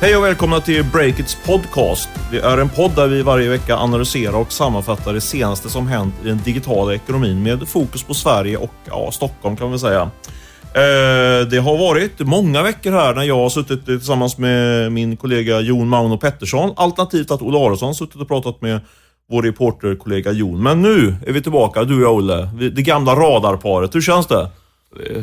Hej och välkomna till Breakits podcast. Det är en podd där vi varje vecka analyserar och sammanfattar det senaste som hänt i den digitala ekonomin med fokus på Sverige och ja, Stockholm kan vi säga. Eh, det har varit många veckor här när jag har suttit tillsammans med min kollega Jon Mauno Pettersson, alternativt att Olle Aronsson suttit och pratat med vår reporterkollega Jon. Men nu är vi tillbaka, du och jag Olle. Det gamla radarparet. Hur känns det?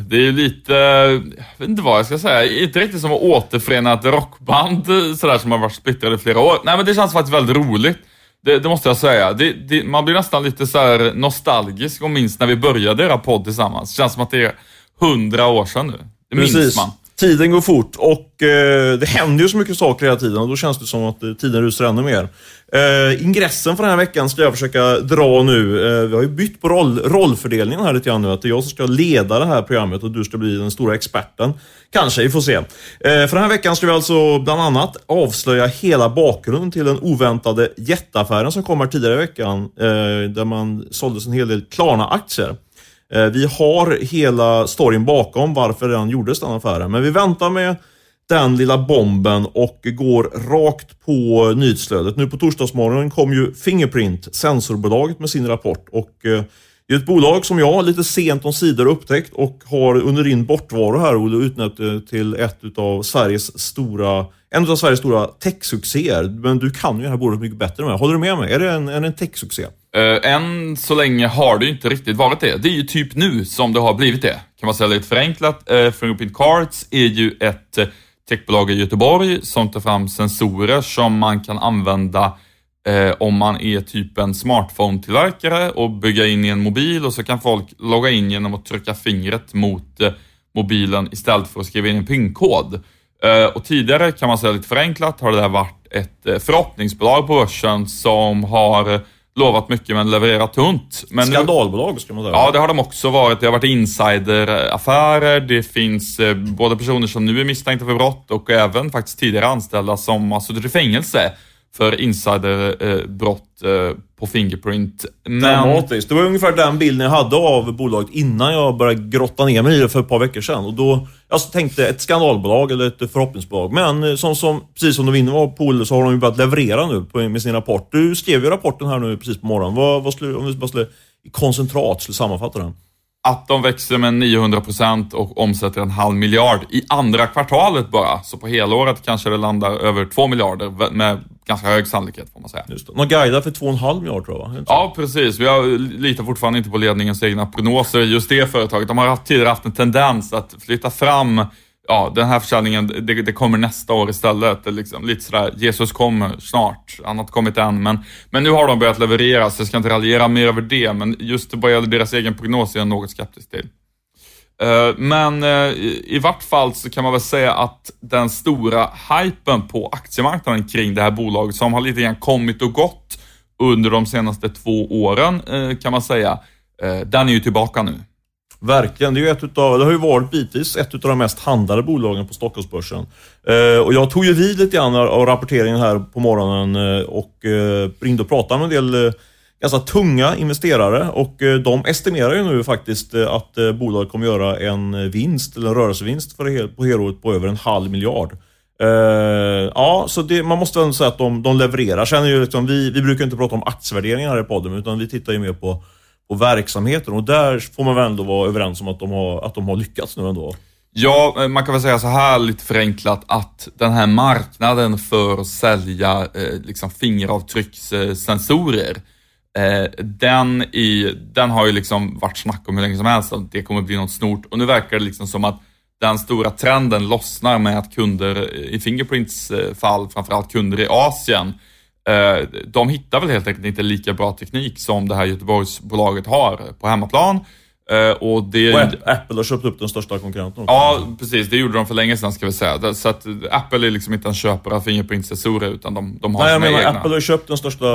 Det är lite, jag vet inte vad jag ska säga, inte riktigt som att återförena ett rockband sådär som har varit splittrade i flera år. Nej men det känns faktiskt väldigt roligt. Det, det måste jag säga. Det, det, man blir nästan lite så nostalgisk och minns när vi började göra podd tillsammans. Det känns som att det är hundra år sedan nu. Det Precis. minns man. Tiden går fort och eh, det händer ju så mycket saker hela tiden och då känns det som att eh, tiden rusar ännu mer. Eh, ingressen för den här veckan ska jag försöka dra nu. Eh, vi har ju bytt på roll, rollfördelningen här lite grann nu. Att det är jag som ska leda det här programmet och du ska bli den stora experten. Kanske, vi får se. Eh, för den här veckan ska vi alltså bland annat avslöja hela bakgrunden till den oväntade jätteaffären som kommer tidigare i veckan. Eh, där man såldes en hel del Klarna-aktier. Eh, vi har hela storyn bakom varför den gjordes den affären, men vi väntar med den lilla bomben och går rakt på nyhetsflödet. Nu på torsdagsmorgonen kom ju Fingerprint, sensorbolaget, med sin rapport. Och eh, det är ett bolag som jag lite sent om sidor upptäckt och har under din bortvaro här Olle utnämnt eh, till ett utav Sveriges stora, en av Sveriges stora techsuccéer. Men du kan ju det här bolaget mycket bättre än mig. Håller du med mig? Är det en, är det en techsuccé? Eh, än så länge har det inte riktigt varit det. Det är ju typ nu som det har blivit det. Kan man säga lite förenklat. Eh, uh, Fingerprint Cards är ju ett eh, techbolag i Göteborg som tar fram sensorer som man kan använda om man är typ en smartphone-tillverkare och bygga in i en mobil och så kan folk logga in genom att trycka fingret mot mobilen istället för att skriva in en PIN-kod. Och tidigare kan man säga lite förenklat har det där varit ett förhoppningsbolag på börsen som har lovat mycket men levererat tunt. Men Skandalbolag ska man säga. Ja, det har de också varit. Det har varit insideraffärer. Det finns eh, både personer som nu är misstänkta för brott och även faktiskt tidigare anställda som har suttit i fängelse för insiderbrott eh, på Fingerprint. Men... Dramatiskt. Det var ungefär den bilden jag hade av bolaget innan jag började grotta ner mig i det för ett par veckor sedan. Och då, jag tänkte ett skandalbolag eller ett förhoppningsbolag. Men eh, som, som, precis som du vinner var på så har de ju börjat leverera nu på, med sin rapport. Du skrev ju rapporten här nu precis på morgonen. Vad, vad skulle, om vi bara skulle i koncentrat skulle sammanfatta den? Att de växer med 900% och omsätter en halv miljard i andra kvartalet bara. Så på helåret kanske det landar över 2 miljarder med ganska hög sannolikhet får man säga. Just det. De guidar för 2,5 miljarder tror jag va? Ja, precis. Jag litar fortfarande inte på ledningens egna prognoser. Just det företaget. De har tidigare haft en tendens att flytta fram ja, den här försäljningen, det, det, kommer nästa år istället. Det liksom, lite sådär, Jesus kommer snart. Han har inte kommit än, men, men nu har de börjat leverera, så jag ska inte raljera mer över det. Men just vad gäller deras egen prognos är jag något skeptisk till. Eh, men eh, i, vart fall så kan man väl säga att den stora hypen på aktiemarknaden kring det här bolaget som har lite grann kommit och gått under de senaste två åren eh, kan man säga, den är ju tillbaka nu. Verkligen. Det, är ju ett utav, det har ju varit bitvis ett av de mest handlade bolagen på Stockholmsbörsen. Eh, och jag tog ju vid lite grann av rapporteringen här på morgonen eh, och eh, ringde och pratade med en del eh, ganska tunga investerare och eh, de estimerar ju nu faktiskt eh, att eh, bolaget kommer göra en vinst, eller en rörelsevinst för, på helåret på över en halv miljard. Eh, ja, så det, man måste ändå säga att de, de levererar. Sen är ju liksom, vi, vi brukar inte prata om aktievärderingar här i podden, utan vi tittar ju mer på och verksamheten. Och där får man väl ändå vara överens om att de har, att de har lyckats nu ändå. Ja, eh, man kan väl säga så här lite förenklat att den här marknaden för att sälja eh, liksom fingeravtryckssensorer, eh, den, i, den har ju liksom varit snack om hur länge som helst att det kommer bli något stort och nu verkar det liksom som att den stora trenden lossnar med att kunder eh, i Fingerprints eh, fall, framförallt kunder i Asien, Eh, de hittar väl helt enkelt inte lika bra teknik som det här Göteborgsbolaget har på hemmaplan. Eh, och, det... och Apple har köpt upp den största konkurrenten också. Ja, precis. Det gjorde de för länge sedan ska vi säga. Så att Apple är liksom inte en köpare av Fingerprint-sensorer utan de, de har Nej, sina jag menar, egna. Apple har köpt den största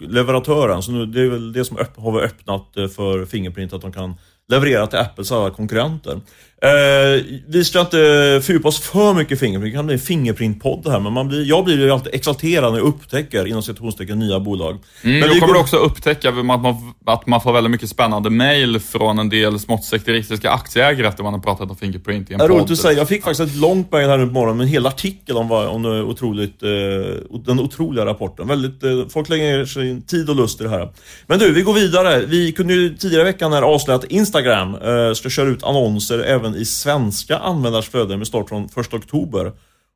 leverantören, så nu, det är väl det som har öppnat eh, för Fingerprint, att de kan leverera till Apples alla konkurrenter. Eh, vi ska inte fördjupa oss för mycket i Fingerprint, det kan bli en Fingerprint-podd här, men man blir, jag blir ju alltid exalterad när jag upptäcker, inom situationstecken nya bolag. Mm, men då kommer du också upptäcka att man, att man får väldigt mycket spännande mail från en del smått sekteristiska aktieägare efter man har pratat om Fingerprint i en podd. roligt att säga. Jag fick faktiskt ett långt mejl här nu på morgonen med en hel artikel om, vad, om otroligt, eh, den otroliga rapporten. Väldigt, eh, folk lägger ner sin tid och lust i det här. Men du, vi går vidare. Vi kunde ju tidigare i veckan här avslöja att Instagram eh, ska köra ut annonser även i svenska användares flöden med start från 1 oktober.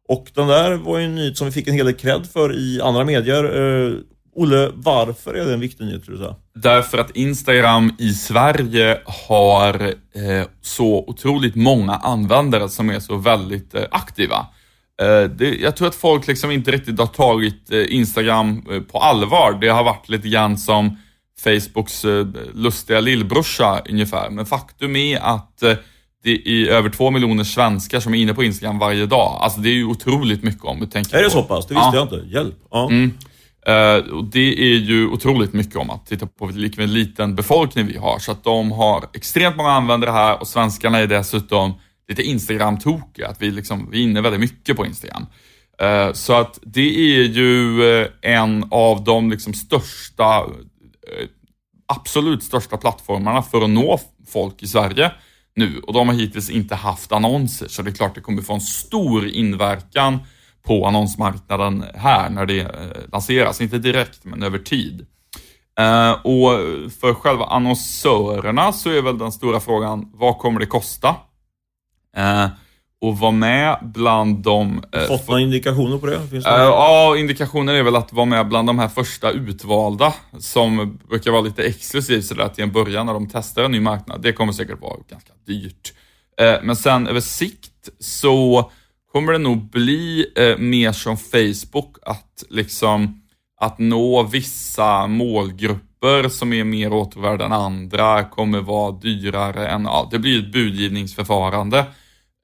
Och den där var ju en nyhet som vi fick en hel del cred för i andra medier. Eh, Olle, varför är det en viktig nyhet tror du? Därför att Instagram i Sverige har eh, så otroligt många användare som är så väldigt eh, aktiva. Eh, det, jag tror att folk liksom inte riktigt har tagit eh, Instagram eh, på allvar. Det har varit lite grann som Facebooks eh, lustiga lillbrorsa ungefär. Men faktum är att eh, det är över två miljoner svenskar som är inne på Instagram varje dag. Alltså det är ju otroligt mycket om du tänker Är det på. så pass? Det visste Ja. jag inte. Hjälp. Ja. Eh, och det är ju otroligt mycket om att titta på vilken liten befolkning vi har. Så att de har extremt många användare här och svenskarna är dessutom lite Instagram-tokiga. Att vi, liksom, vi är inne väldigt mycket på Instagram. Eh, så att det är ju eh, en av de liksom största, absolut största plattformarna för att nå folk i Sverige nu. Och de har hittills inte haft annonser, så det är klart det kommer få en stor inverkan på annonsmarknaden här när det eh, lanseras. Inte direkt, men över tid. Eh, och för själva annonsörerna så är väl den stora frågan, vad kommer det kosta? Eh, och vara med bland de... eh, Fått några indikationer på det? Finns det Eh? Ja, indikationen är väl att vara med bland de här första utvalda som brukar vara lite exklusivt sådär till en början när de testar en ny marknad. Det kommer säkert vara ganska dyrt. Eh, Men sen över sikt så kommer det nog bli eh, mer som Facebook att liksom att nå vissa målgrupper som är mer återvärda än andra kommer vara dyrare än, ja, det blir ett budgivningsförfarande.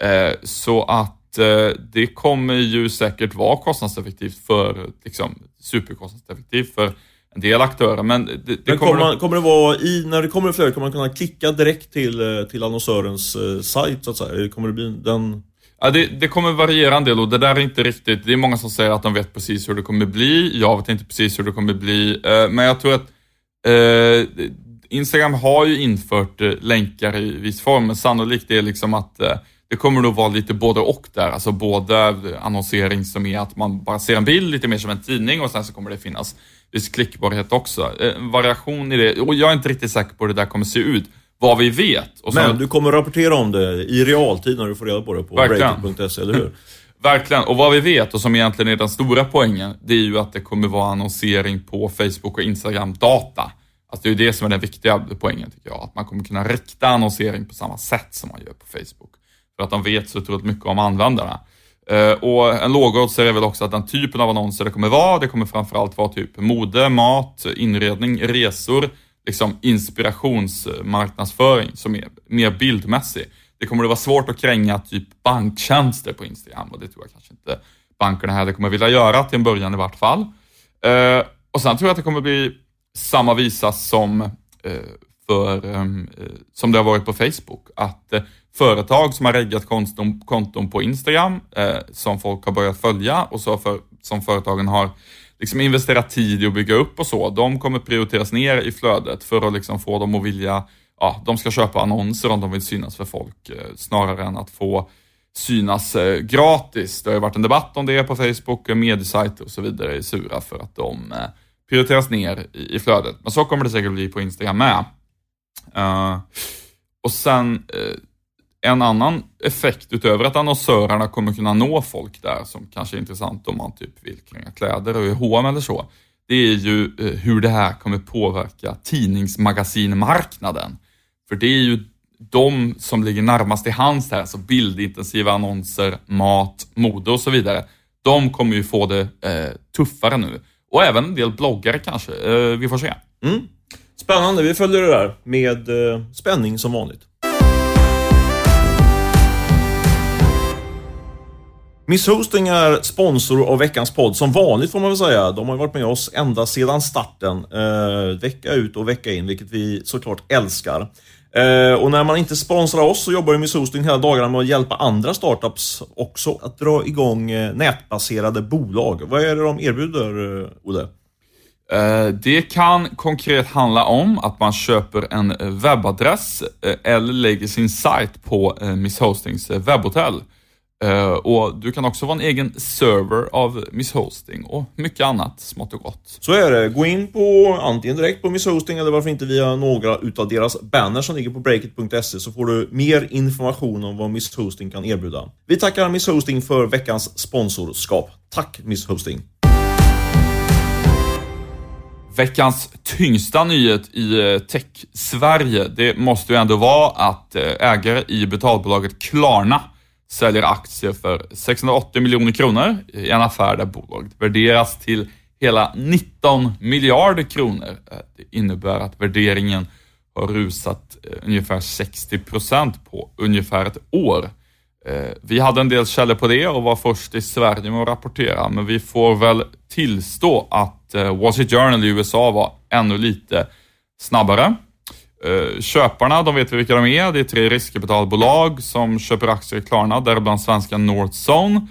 Eh, så att eh, det kommer ju säkert vara kostnadseffektivt för, liksom superkostnadseffektivt för en del aktörer. Men det, det Men kommer... kommer, man, kommer det vara i, när det kommer i flödet, kommer man kunna klicka direkt till, eh, till annonsörens eh, sajt så att säga? Kommer det bli den... Ja, det, det kommer variera en del och det där är inte riktigt, det är många som säger att de vet precis hur det kommer bli. Jag vet inte precis hur det kommer bli, eh, men jag tror att eh, Instagram har ju infört länkar i viss form, men sannolikt är liksom att det kommer nog vara lite både och där. Alltså både annonsering som är att man bara ser en bild lite mer som en tidning och sen så kommer det finnas viss klickbarhet också. Eh, En variation i det, och jag är inte riktigt säker på hur det där kommer se ut. Vad vi vet. Och Men du kommer rapportera om det i realtid när du får reda på det på breaking.se, eller hur? Verkligen, och vad vi vet och som egentligen är den stora poängen, det är ju att det kommer vara annonsering på Facebook och Instagram-data. Alltså det är ju det som är den viktiga poängen tycker jag, att man kommer kunna rikta annonsering på samma sätt som man gör på Facebook. För att de vet så otroligt mycket om användarna. Eh, och en lågoddsare är väl också att den typen av annonser det kommer vara, det kommer framförallt vara typ mode, mat, inredning, resor, liksom inspirationsmarknadsföring som är mer bildmässig. Det kommer att vara svårt att kränga typ banktjänster på Instagram och det tror jag kanske inte bankerna heller kommer vilja göra till en början i vart fall. Eh, och sen tror jag att det kommer bli samma visa som, eh, för, ehm, som det har varit på Facebook. Att företag som har reggat konton, konton på Instagram eh, som folk har börjat följa och så för, som företagen har liksom investerat tid i att bygga upp och så, de kommer prioriteras ner i flödet för att liksom få dem att vilja, ja, de ska köpa annonser om de vill synas för folk eh, snarare än att få synas eh, gratis. Det har ju varit en debatt om det på Facebook, eh, mediesajter och så vidare är sura för att de eh, prioriteras ner i, i flödet. Men så kommer det säkert bli på Instagram med. Eh, och sen eh, en annan effekt utöver att annonsörerna kommer kunna nå folk där som kanske är intressant om man typ vill kränga kläder och i H&M eller så. Det är ju eh, hur det här kommer påverka tidningsmagasinmarknaden. För det är ju de som ligger närmast i hands här, alltså bildintensiva annonser, mat, mode och så vidare. De kommer ju få det eh, tuffare nu. Och även en del bloggare kanske. Eh, vi får se. Mm. Spännande, vi följer det där med eh, spänning som vanligt. Miss Hosting är sponsor av veckans podd, som vanligt får man väl säga. De har varit med oss ända sedan starten, eh, vecka ut och vecka in, vilket vi såklart älskar. Eh, och när man inte sponsrar oss så jobbar ju Miss Hosting hela dagarna med att hjälpa andra startups också att dra igång eh, nätbaserade bolag. Vad är det de erbjuder, eh, Olle? Eh, det kan konkret handla om att man köper en webbadress eh, eller lägger sin sajt på eh, Miss Hostings webbhotell. Och du kan också vara en egen server av Miss Hosting och mycket annat smått och gott. Så är det. Gå in på antingen direkt på Miss Hosting eller varför inte via några utav deras banners som ligger på breakit.se så får du mer information om vad Miss Hosting kan erbjuda. Vi tackar Miss Hosting för veckans sponsorskap. Tack Miss Hosting! Veckans tyngsta nyhet i eh, tech-Sverige, det måste ju ändå vara att eh, ägare i betalbolaget Klarna säljer aktier för 680 miljoner kronor i en affär där bolaget värderas till hela 19 miljarder kronor. Eh, det innebär att värderingen har rusat eh, ungefär 60 procent på ungefär ett år. Eh, vi hade en del källor på det och var först i Sverige med att rapportera, men vi får väl tillstå att Wall Street Journal i USA var ännu lite snabbare. Eh, köparna, de vet vi vilka de är. Det är tre riskkapitalbolag som köper aktier i Klarna, däribland svenska Northzone.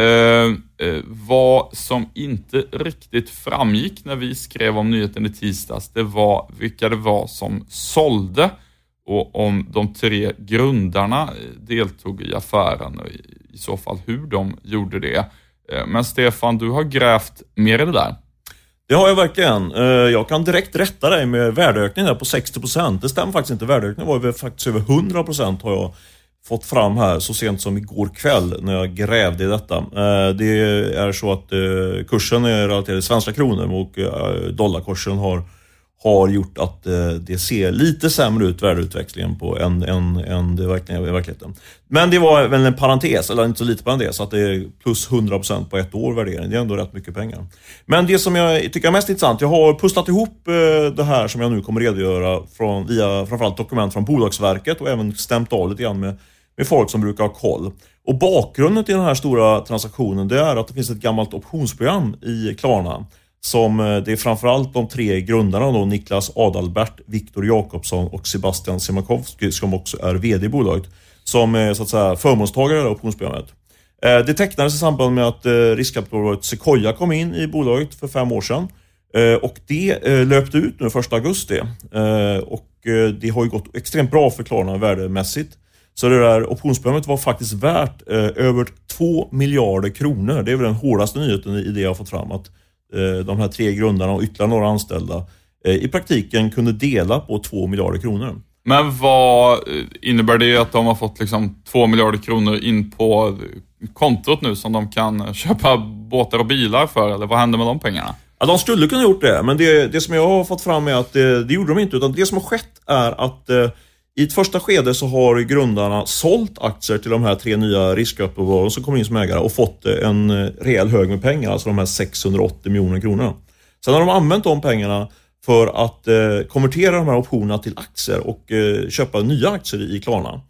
Eh, eh, vad som inte riktigt framgick när vi skrev om nyheten i tisdags, det var vilka det var som sålde och om de tre grundarna eh, deltog i affären och i så fall hur de gjorde det. Men Stefan, du har grävt mer i det där. Det har jag verkligen. Eh, jag kan direkt rätta dig med värdeökningen där på 60%. Det stämmer faktiskt inte. Värdeökningen var ju faktiskt över 100% har jag fått fram här så sent som igår kväll när jag grävde i detta. Eh, det är så att eh, kursen är relaterad till svenska kronor och dollarkursen har har gjort att eh, det ser lite sämre ut, värdeutvecklingen på än, än, än det verkligen är i verkligheten. Men det var väl en parentes, eller inte så lite parentes, att det är plus 100% på ett år värdering. Det är ändå rätt mycket pengar. Men det som jag tycker är mest intressant, jag har pusslat ihop eh, det här som jag nu kommer redogöra från, via framförallt dokument från Bolagsverket och även stämt av lite grann med, med folk som brukar ha koll. Och bakgrunden till den här stora transaktionen det är att det finns ett gammalt optionsprogram i Klarna som eh, det är framförallt de tre grundarna då, Niklas Adalbert, Viktor Jakobsson och Sebastian Simakowski som också är VD i bolaget, som är så att säga förmånstagare i optionsprogrammet. Eh, det tecknades i samband med att eh, riskkapitalbolaget Sequoia kom in i bolaget för fem år sedan. Och det löpte ut nu 1 augusti. Och det har ju gått extremt bra för Klarna värdemässigt. Så det där optionsprogrammet var faktiskt värt över 2 miljarder kronor. Det är väl den hårdaste nyheten i det jag har fått fram. Att de här tre grundarna och ytterligare några anställda eh, i praktiken kunde dela på 2 miljarder kronor. Men vad eh, innebär det att de har fått liksom 2 miljarder kronor in på kontot nu som de kan köpa båtar och bilar för? Eller vad händer med de pengarna? Ja, de skulle kunna gjort det, men det, det som jag har fått fram är att det, det gjorde de inte. Utan det som har skett är att i ett första skede så har grundarna sålt aktier till de här tre nya riskkapitalbolagen som kommer in som ägare och fått eh, en eh, rejäl hög med pengar, alltså de här 680 miljoner kronorna. Sen har de använt de pengarna för att eh, konvertera de här optionerna till aktier och eh, köpa nya aktier i Klarna.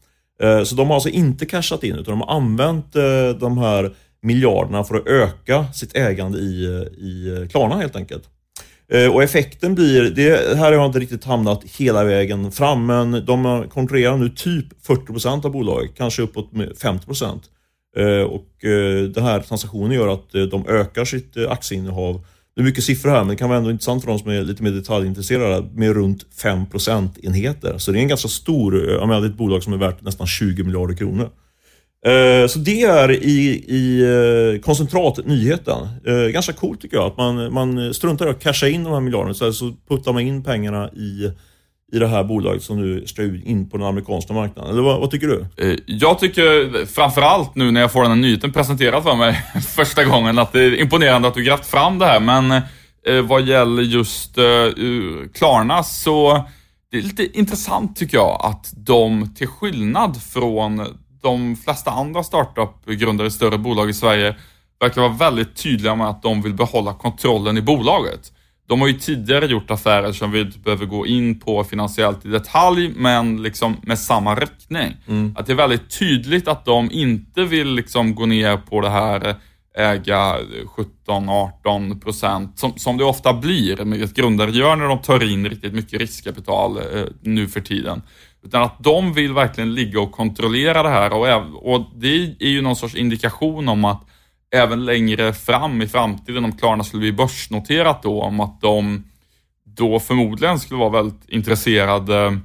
Eh, så de har alltså inte cashat in utan de har använt eh, de här miljarderna för att öka sitt ägande i, eh, i Klarna helt enkelt. Eh, och effekten blir, det här har jag inte riktigt hamnat hela vägen fram, men de kontrollerar nu typ 40% av bolaget, kanske uppåt 50%. Eh, och eh, den här transaktionen gör att de ökar sitt aktieinnehav. Det är mycket siffror här, men det kan vara ändå intressant för de som är lite mer detaljintresserade, med runt 5 procentenheter. Så det är en ganska stor, jag menar, det är ett bolag som är värt nästan 20 miljarder kronor. Eh, så det är i, i eh, koncentratnyheten. Eh, ganska coolt tycker jag att man, man struntar i att casha in de här miljarderna så, så puttar man in pengarna i, i det här bolaget som nu ska in på den amerikanska marknaden. Eller vad, vad, tycker du? Jag tycker framförallt nu när jag får den här nyheten presenterad för mig första gången att det är imponerande att du grävt fram det här. Men vad gäller just Klarna så det är lite intressant tycker jag att de till skillnad från de flesta andra startup-grundare i större bolag i Sverige verkar vara väldigt tydliga med att de vill behålla kontrollen i bolaget. De har ju tidigare gjort affärer som vi inte behöver gå in på finansiellt i detalj, men liksom med samma riktning. Mm. Att det är väldigt tydligt att de inte vill liksom gå ner på det här äga 17-18 procent, som, som det ofta blir med ett grundare gör när de tar in riktigt mycket riskkapital eh, nu för tiden. Utan att de vill verkligen ligga och kontrollera det här och, och det är ju någon sorts indikation om att även längre fram i framtiden, om Klarna skulle bli börsnoterat då, om att de då förmodligen skulle vara väldigt intresserade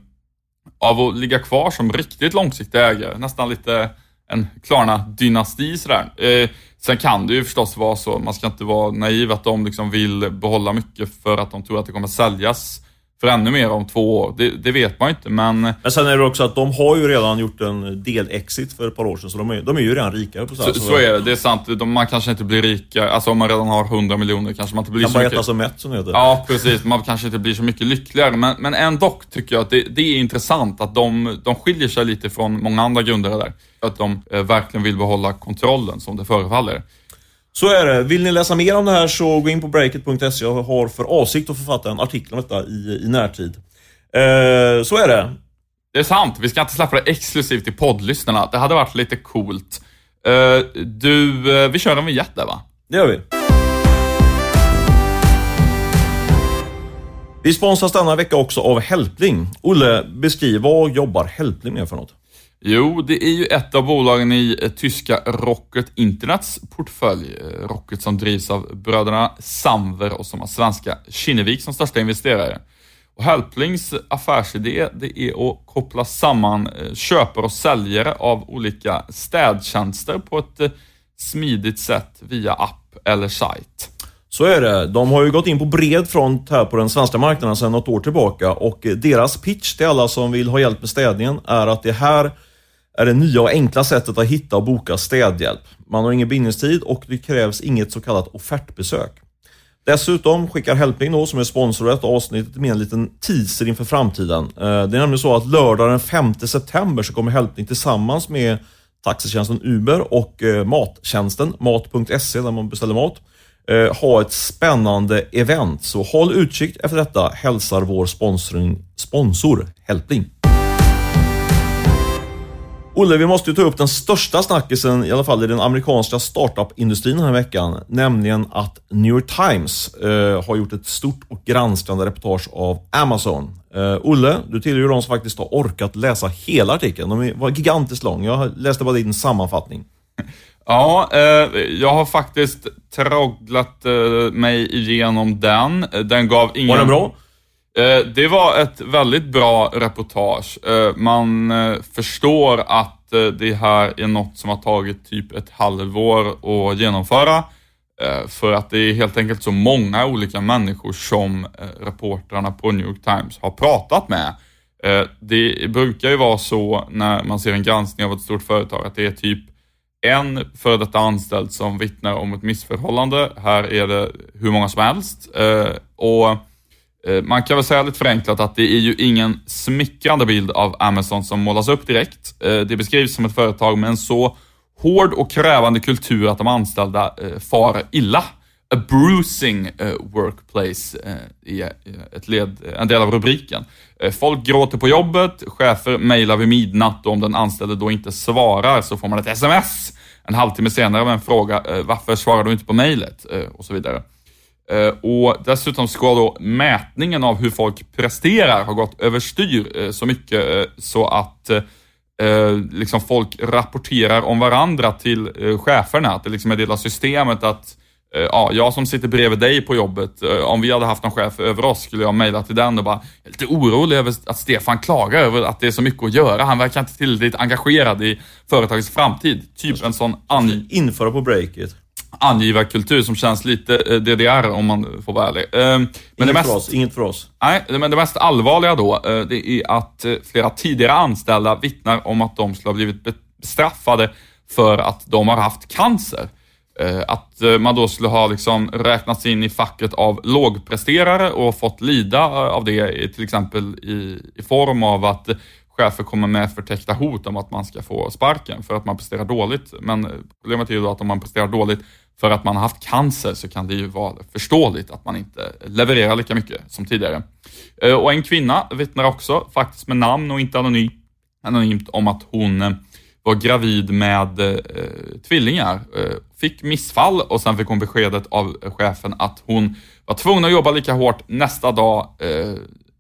av att ligga kvar som riktigt långsiktiga ägare. Nästan lite en Klarna-dynasti sådär. Eh, sen kan det ju förstås vara så, man ska inte vara naiv, att de liksom vill behålla mycket för att de tror att det kommer säljas för ännu mer om två år. Det, det, vet man ju inte, men... Men sen är det också att de har ju redan gjort en del-exit för ett par år sedan, så de är, de är ju redan rikare på så, så, så är det, det är sant. De, man kanske inte blir rika, alltså om man redan har 100 miljoner kanske man inte blir kan så bara mycket... äta som mätt som heter. Ja, precis. Man kanske inte blir så mycket lyckligare, men, men ändå tycker jag att det, det är intressant att de, de skiljer sig lite från många andra grundare där. Att de eh, verkligen vill behålla kontrollen, som det förefaller. Så är det. Vill ni läsa mer om det här så gå in på breakit.se. Jag har för avsikt att författa en artikel om detta i, i närtid. Eh, så är det. Det är sant. Vi ska inte släppa det exklusivt till poddlyssnarna. Det hade varit lite coolt. Eh, du, eh, vi kör en vignett där va? Det gör vi. Vi sponsras denna vecka också av Helpling. Olle, beskriv vad jobbar Helpling med för något? Jo, det är ju ett av bolagen i eh, tyska Rocket Internets portfölj. Eh, Rocket som drivs av bröderna Samver och som har svenska Kinnevik som största investerare. Och Helplings affärsidé det är att koppla samman eh, köpare och säljare av olika städtjänster på ett smidigt sätt via app eller sajt. Så är det. De har ju gått in på bred front här på den svenska marknaden sedan något år tillbaka och deras pitch till alla som vill ha hjälp med städningen är att det här är det nya och enkla sättet att hitta och boka städhjälp. Man har ingen bindningstid och det krävs inget så kallat offertbesök. Dessutom skickar Helping då, som är sponsor av avsnittet, med en liten teaser inför framtiden. Eh, det är nämligen så att lördag den 5 september så kommer Helping tillsammans med taxitjänsten Uber och eh, mattjänsten mat.se där man beställer mat eh, ha ett spännande event. Så håll utkik efter detta, hälsar vår sponsor Helping. Olle, vi måste ju ta upp den största snackisen, i alla fall i den amerikanska startup-industrin den här veckan, nämligen att New York Times eh, har gjort ett stort och granskande reportage av Amazon. Eh, Olle, du tillhör ju de som faktiskt har orkat läsa hela artikeln. Den var gigantiskt lång. Jag läste bara din sammanfattning. Ja, eh, jag har faktiskt trogglat eh, mig igenom den. Den gav ingen... Var den bra? Eh, det var ett väldigt bra reportage. Eh, man eh, förstår att det här är något som har tagit typ ett halvår att genomföra. För att det är helt enkelt så många olika människor som reportrarna på New York Times har pratat med. Det brukar ju vara så när man ser en granskning av ett stort företag att det är typ en före detta anställd som vittnar om ett missförhållande. Här är det hur många som helst. Och Eh, man kan väl säga lite förenklat att det är ju ingen smickrande bild av Amazon som målas upp direkt. Eh, det beskrivs som ett företag med en så hård och krävande kultur att de anställda eh, far illa. A bruising workplace är ett led, en del av rubriken. Folk gråter på jobbet, chefer mejlar vid midnatt och om den anställde då inte svarar så får man ett sms en halvtimme senare med en fråga, varför svarar du inte på mejlet? Och så vidare. Eh, och dessutom ska då mätningen av hur folk presterar ha gått överstyr eh, så mycket eh, så att liksom folk rapporterar om varandra till cheferna. Att det liksom är del av systemet att ja, jag som sitter bredvid dig på jobbet, om vi hade haft någon chef över oss skulle jag mejla till den och bara, jag är lite orolig över att Stefan klagar över att det är så mycket att göra. Han verkar inte tillräckligt engagerad i företagets framtid. Typ en sån... An... Införa på breaket angivarkultur som känns lite eh, DDR om man får vara ärlig. Eh, men inget, det mest, för oss, inget för oss. Nej, men det mest allvarliga då, eh, det är att flera tidigare anställda vittnar om att de skulle ha blivit bestraffade för att de har haft cancer. Att man då skulle ha liksom räknats in i facket av lågpresterare och fått lida av det, till exempel i, i form av att chefer kommer med förtäckta hot om att man ska få sparken för att man presterar dåligt. Men problemet är ju då att om man presterar dåligt för att man har haft cancer så kan det ju vara förståeligt att man inte levererar lika mycket som tidigare. Eh, och en kvinna vittnar också, faktiskt med namn och inte anonym, anonymt, om att hon eh, var gravid med eh, tvillingar. Eh, fick missfall och sen fick hon beskedet av chefen att hon var tvungen att jobba lika hårt nästa dag eh,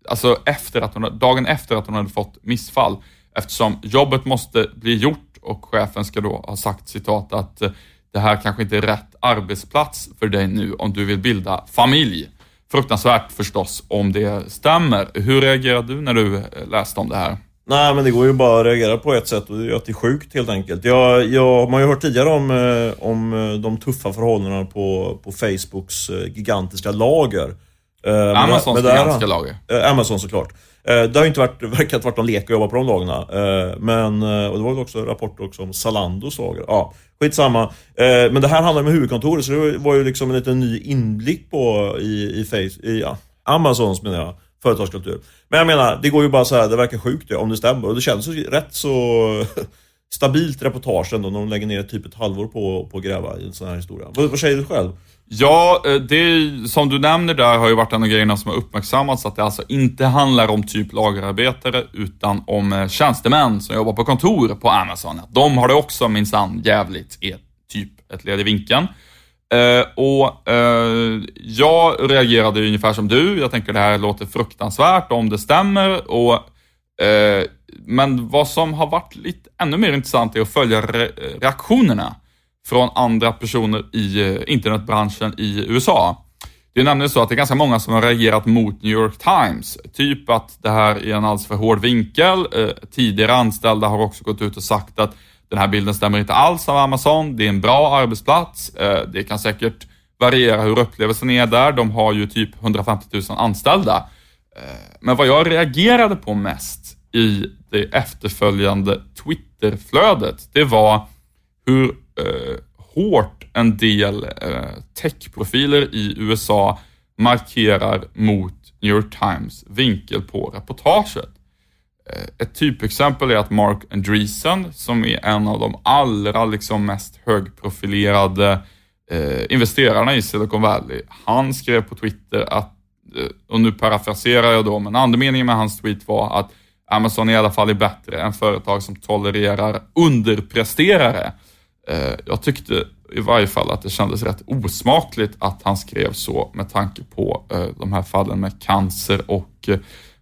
alltså efter att hon, dagen efter att hon hade fått missfall. Eftersom jobbet måste bli gjort och chefen ska då ha sagt citat att eh, det här kanske inte är rätt arbetsplats för dig nu om du vill bilda familj. Fruktansvärt förstås om det stämmer. Hur reagerade du när du eh, läste om det här? Nej, men det går ju bara att reagera på ett sätt och det är att det är sjukt helt enkelt. Jag, jag, man har ju hört tidigare om, eh, om eh, de tuffa förhållandena på, på Facebooks gigantiska lager. Amazons gigantiska lager. Amazon såklart. Eh, det har ju inte varit, verkat varit någon lek att jobba på de lagarna. Eh, men, eh, och det var ju också rapporter också om Zalandos lager. Ja, skitsamma. Men det här handlar om huvudkontoret så det var ju liksom en liten ny inblick på i, i, face, i ja, Amazons menar jag företagskultur. Men jag menar, det går ju bara så här, det verkar sjukt om det stämmer. Och det känns ju rätt så stabilt reportage ändå när de lägger ner typ ett halvår på, på att gräva i en sån här historia. Vad, vad säger du själv? Ja, eh, det det som du nämner där har ju varit en av grejerna som har uppmärksammats, att det alltså inte handlar om typ lagerarbetare, utan om eh, tjänstemän som jobbar på kontor på Amazon. De har det också minsann jävligt är typ ett led i vinkeln. Eh, och jag reagerade ungefär som du. Jag tänker det här låter fruktansvärt om det stämmer. Och, men vad som har varit lite ännu mer intressant är att följa re reaktionerna från andra personer i eh, internetbranschen i USA. Det är nämligen så att det är ganska många som har reagerat mot New York Times. Typ att det här är en alldeles för hård vinkel. Eh, tidigare anställda har också gått ut och sagt att den här bilden stämmer inte alls av Amazon. Det är en bra arbetsplats. Eh, det kan säkert variera hur upplevelsen är där. De har ju typ 150 000 anställda. Men vad jag reagerade på mest i det efterföljande Twitterflödet, det var hur eh, hårt en del eh, techprofiler i USA markerar mot New York Times vinkel på reportaget. Eh, ett typexempel är att Mark Andreessen, som är en av de allra liksom mest högprofilerade eh, investerarna i Silicon Valley, han skrev på Twitter att, eh, och nu parafraserar jag då, men andemeningen med hans tweet var att Amazon i alla fall är bättre än företag som tolererar underpresterare. Eh, jag tyckte i varje fall att det kändes rätt osmakligt att han skrev så med tanke på eh, de här fallen med cancer och eh,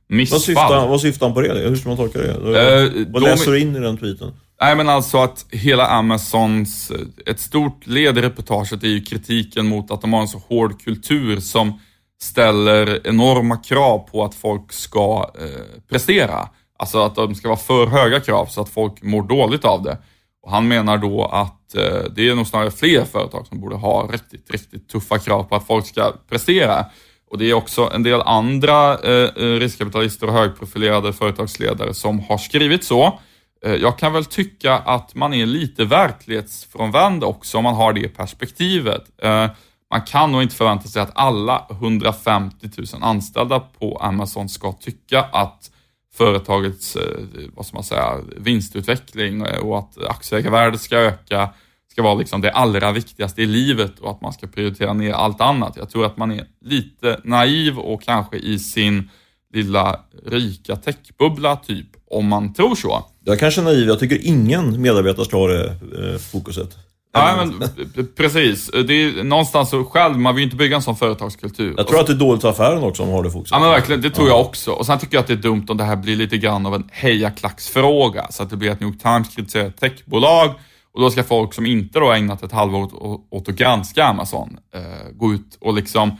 missfall. Vad syftar, vad syftar han på det? Hur ska man tolka det? Uh, vad de, läser du in i den tweeten? Nej men alltså att hela Amazons, ett stort led i reportaget är ju kritiken mot att de har en så hård kultur som ställer enorma krav på att folk ska eh, prestera. Alltså att de ska vara för höga krav så att folk mår dåligt av det. Och han menar då att eh, det är nog snarare fler företag som borde ha riktigt, riktigt tuffa krav på att folk ska prestera. Och det är också en del andra eh, eh, riskkapitalister och högprofilerade företagsledare som har skrivit så. Eh, jag kan väl tycka att man är lite verklighetsfrånvänd också om man har det perspektivet. Eh, man kan nog inte förvänta sig att alla 150 000 anställda på Amazon ska tycka att företagets eh, vad ska man säga, vinstutveckling eh, och att aktieägarvärdet ska öka ska vara liksom det allra viktigaste i livet och att man ska prioritera ner allt annat. Jag tror att man är lite naiv och kanske i sin lilla rika techbubbla typ, om man tror så. Jag kanske är naiv, jag tycker ingen medarbetare ska ha det eh, fokuset. Nej, men precis. Det är någonstans så själv, man vill ju inte bygga en sån företagskultur. Jag tror att det är dåligt för affären också om man har det fokuset. Ja men verkligen, det tror ja. jag också. Och sen tycker jag att det är dumt om det här blir lite grann av en hejaklacksfråga. Så att det blir att New York Times kritiserar ett techbolag och då ska folk som inte då ägnat ett halvår åt, åt att granska Amazon eh, gå ut och liksom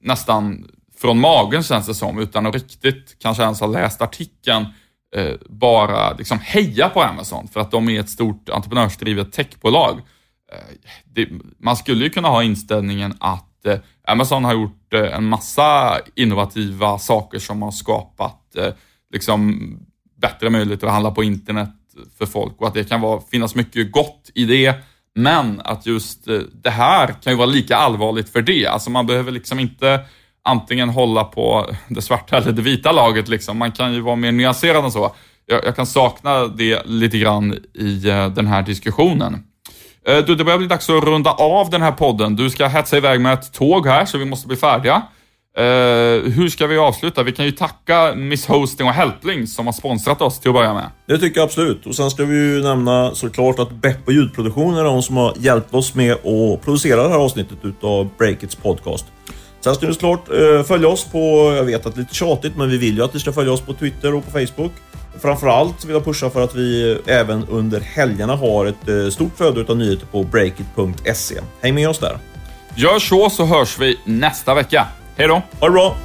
nästan från magen känns det som, utan att riktigt kanske ens ha läst artikeln, eh, bara liksom heja på Amazon för att de är ett stort entreprenörsdrivet techbolag. Eh, det, man skulle ju kunna ha inställningen att eh, Amazon har gjort eh, en massa innovativa saker som har skapat eh, liksom bättre möjligheter att handla på internet för folk och att det kan vara, finnas mycket gott i det. Men att just eh, det här kan ju vara lika allvarligt för det. Alltså man behöver liksom inte antingen hålla på det svarta eller det vita laget. Liksom. Man kan ju vara mer nyanserad än så. Jag, jag kan sakna det lite grann i eh, den här diskussionen. Eh, du, det börjar bli dags att runda av den här podden. Du ska hetsa iväg med ett tåg här, så vi måste bli färdiga. Uh, hur ska vi avsluta? Vi kan ju tacka Miss Hosting och Helpling som har sponsrat oss till att börja med. Det tycker jag absolut. Och sen ska vi ju nämna såklart att Beppo ljudproduktion är de som har hjälpt oss med att producera det här avsnittet utav Breakits podcast. Sen ska ni såklart eh, följa oss på, jag vet att det är lite tjatigt, men vi vill ju att ni ska följa oss på Twitter och på Facebook. Framförallt vill jag pusha för att vi även under helgerna har ett eh, stort flöde av nyheter på breakit.se. Häng med oss där. Gör så så hörs vi nästa vecka. Hej då! Ha det bra!